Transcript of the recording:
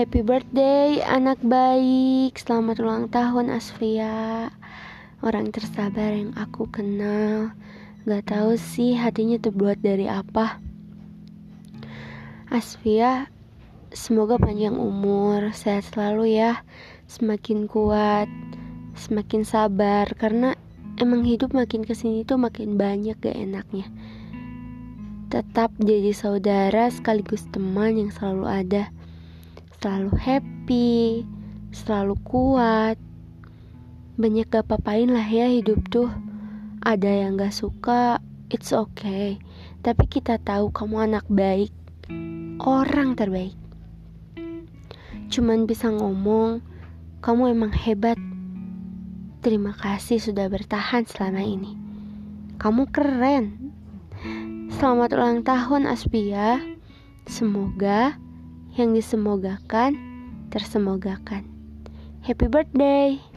Happy birthday anak baik. Selamat ulang tahun Asfia. Orang tersabar yang aku kenal. Gak tahu sih hatinya terbuat dari apa. Asfia Semoga panjang umur. Sehat selalu ya. Semakin kuat Semakin sabar. Karena emang hidup makin ke sini tuh makin banyak gak enaknya. Tetap jadi saudara sekaligus teman yang selalu ada selalu happy, selalu kuat. Banyak gak papain lah ya hidup tuh. Ada yang gak suka, it's okay. Tapi kita tahu kamu anak baik, orang terbaik. Cuman bisa ngomong, kamu emang hebat. Terima kasih sudah bertahan selama ini. Kamu keren. Selamat ulang tahun Aspia. Semoga yang disemogakan tersemogakan. Happy birthday!